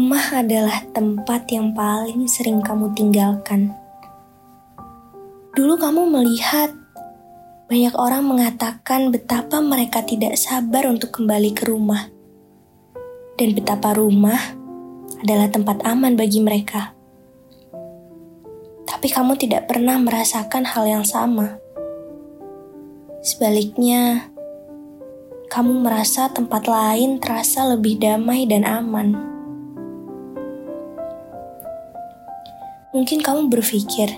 Rumah adalah tempat yang paling sering kamu tinggalkan. Dulu kamu melihat banyak orang mengatakan betapa mereka tidak sabar untuk kembali ke rumah. Dan betapa rumah adalah tempat aman bagi mereka. Tapi kamu tidak pernah merasakan hal yang sama. Sebaliknya, kamu merasa tempat lain terasa lebih damai dan aman. Mungkin kamu berpikir,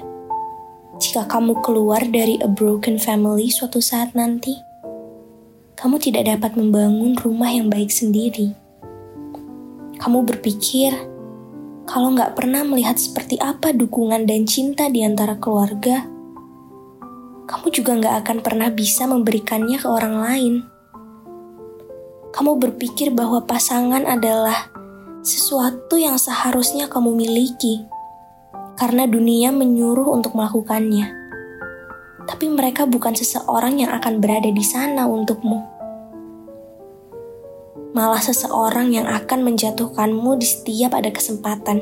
jika kamu keluar dari a broken family suatu saat nanti, kamu tidak dapat membangun rumah yang baik sendiri. Kamu berpikir, kalau nggak pernah melihat seperti apa dukungan dan cinta di antara keluarga, kamu juga nggak akan pernah bisa memberikannya ke orang lain. Kamu berpikir bahwa pasangan adalah sesuatu yang seharusnya kamu miliki karena dunia menyuruh untuk melakukannya. Tapi mereka bukan seseorang yang akan berada di sana untukmu. Malah seseorang yang akan menjatuhkanmu di setiap ada kesempatan.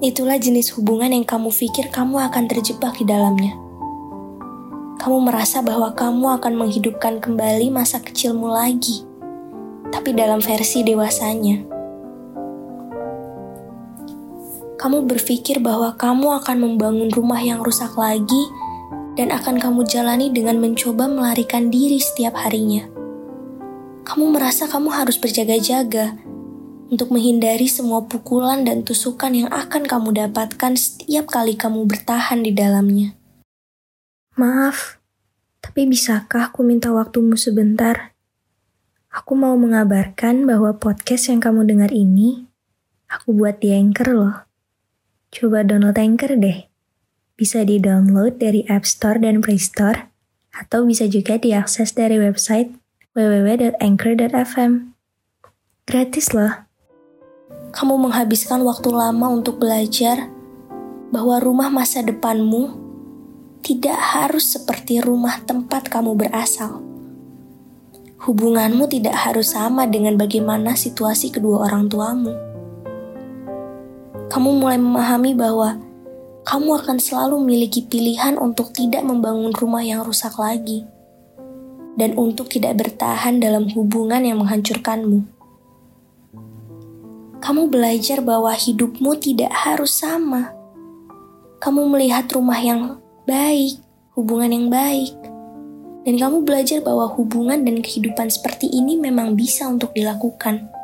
Itulah jenis hubungan yang kamu pikir kamu akan terjebak di dalamnya. Kamu merasa bahwa kamu akan menghidupkan kembali masa kecilmu lagi, tapi dalam versi dewasanya kamu berpikir bahwa kamu akan membangun rumah yang rusak lagi dan akan kamu jalani dengan mencoba melarikan diri setiap harinya. Kamu merasa kamu harus berjaga-jaga untuk menghindari semua pukulan dan tusukan yang akan kamu dapatkan setiap kali kamu bertahan di dalamnya. Maaf, tapi bisakah aku minta waktumu sebentar? Aku mau mengabarkan bahwa podcast yang kamu dengar ini, aku buat di Anchor loh. Coba download Anchor deh. Bisa di-download dari App Store dan Play Store, atau bisa juga diakses dari website www.anchor.fm. Gratis loh. Kamu menghabiskan waktu lama untuk belajar bahwa rumah masa depanmu tidak harus seperti rumah tempat kamu berasal. Hubunganmu tidak harus sama dengan bagaimana situasi kedua orang tuamu kamu mulai memahami bahwa kamu akan selalu memiliki pilihan untuk tidak membangun rumah yang rusak lagi, dan untuk tidak bertahan dalam hubungan yang menghancurkanmu. Kamu belajar bahwa hidupmu tidak harus sama. Kamu melihat rumah yang baik, hubungan yang baik, dan kamu belajar bahwa hubungan dan kehidupan seperti ini memang bisa untuk dilakukan.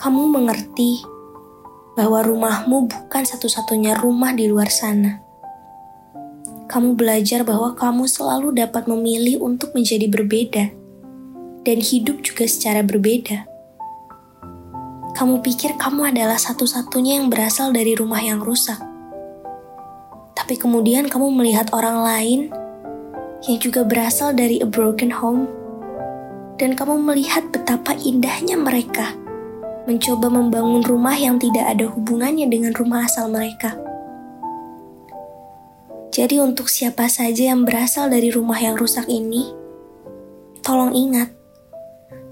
Kamu mengerti bahwa rumahmu bukan satu-satunya rumah di luar sana. Kamu belajar bahwa kamu selalu dapat memilih untuk menjadi berbeda dan hidup juga secara berbeda. Kamu pikir kamu adalah satu-satunya yang berasal dari rumah yang rusak. Tapi kemudian kamu melihat orang lain yang juga berasal dari a broken home dan kamu melihat betapa indahnya mereka mencoba membangun rumah yang tidak ada hubungannya dengan rumah asal mereka. Jadi, untuk siapa saja yang berasal dari rumah yang rusak ini, tolong ingat,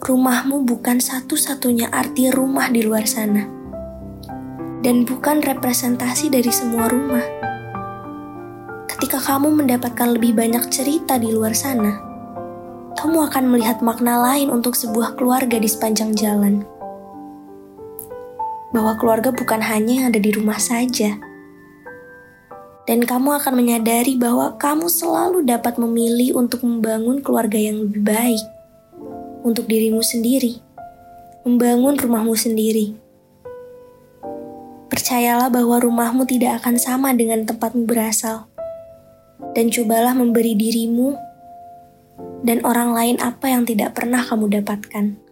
rumahmu bukan satu-satunya arti rumah di luar sana, dan bukan representasi dari semua rumah. Ketika kamu mendapatkan lebih banyak cerita di luar sana, kamu akan melihat makna lain untuk sebuah keluarga di sepanjang jalan bahwa keluarga bukan hanya yang ada di rumah saja. Dan kamu akan menyadari bahwa kamu selalu dapat memilih untuk membangun keluarga yang lebih baik. untuk dirimu sendiri, membangun rumahmu sendiri. Percayalah bahwa rumahmu tidak akan sama dengan tempatmu berasal, dan cobalah memberi dirimu dan orang lain apa yang tidak pernah kamu dapatkan.